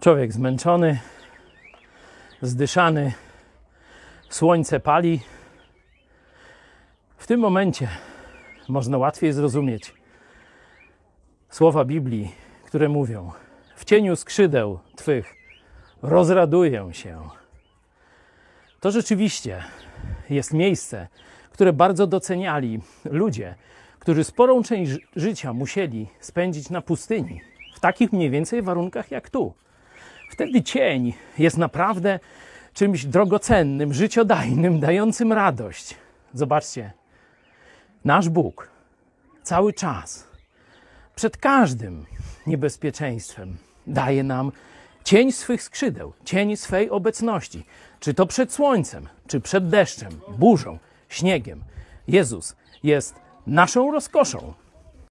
Człowiek zmęczony, zdyszany, słońce pali. W tym momencie można łatwiej zrozumieć słowa Biblii, które mówią: W cieniu skrzydeł Twych rozraduję się. To rzeczywiście jest miejsce, które bardzo doceniali ludzie, którzy sporą część ży- życia musieli spędzić na pustyni, w takich mniej więcej warunkach jak tu. Wtedy cień jest naprawdę czymś drogocennym, życiodajnym, dającym radość. Zobaczcie, nasz Bóg cały czas, przed każdym niebezpieczeństwem, daje nam cień swych skrzydeł, cień swej obecności. Czy to przed słońcem, czy przed deszczem, burzą, śniegiem. Jezus jest naszą rozkoszą,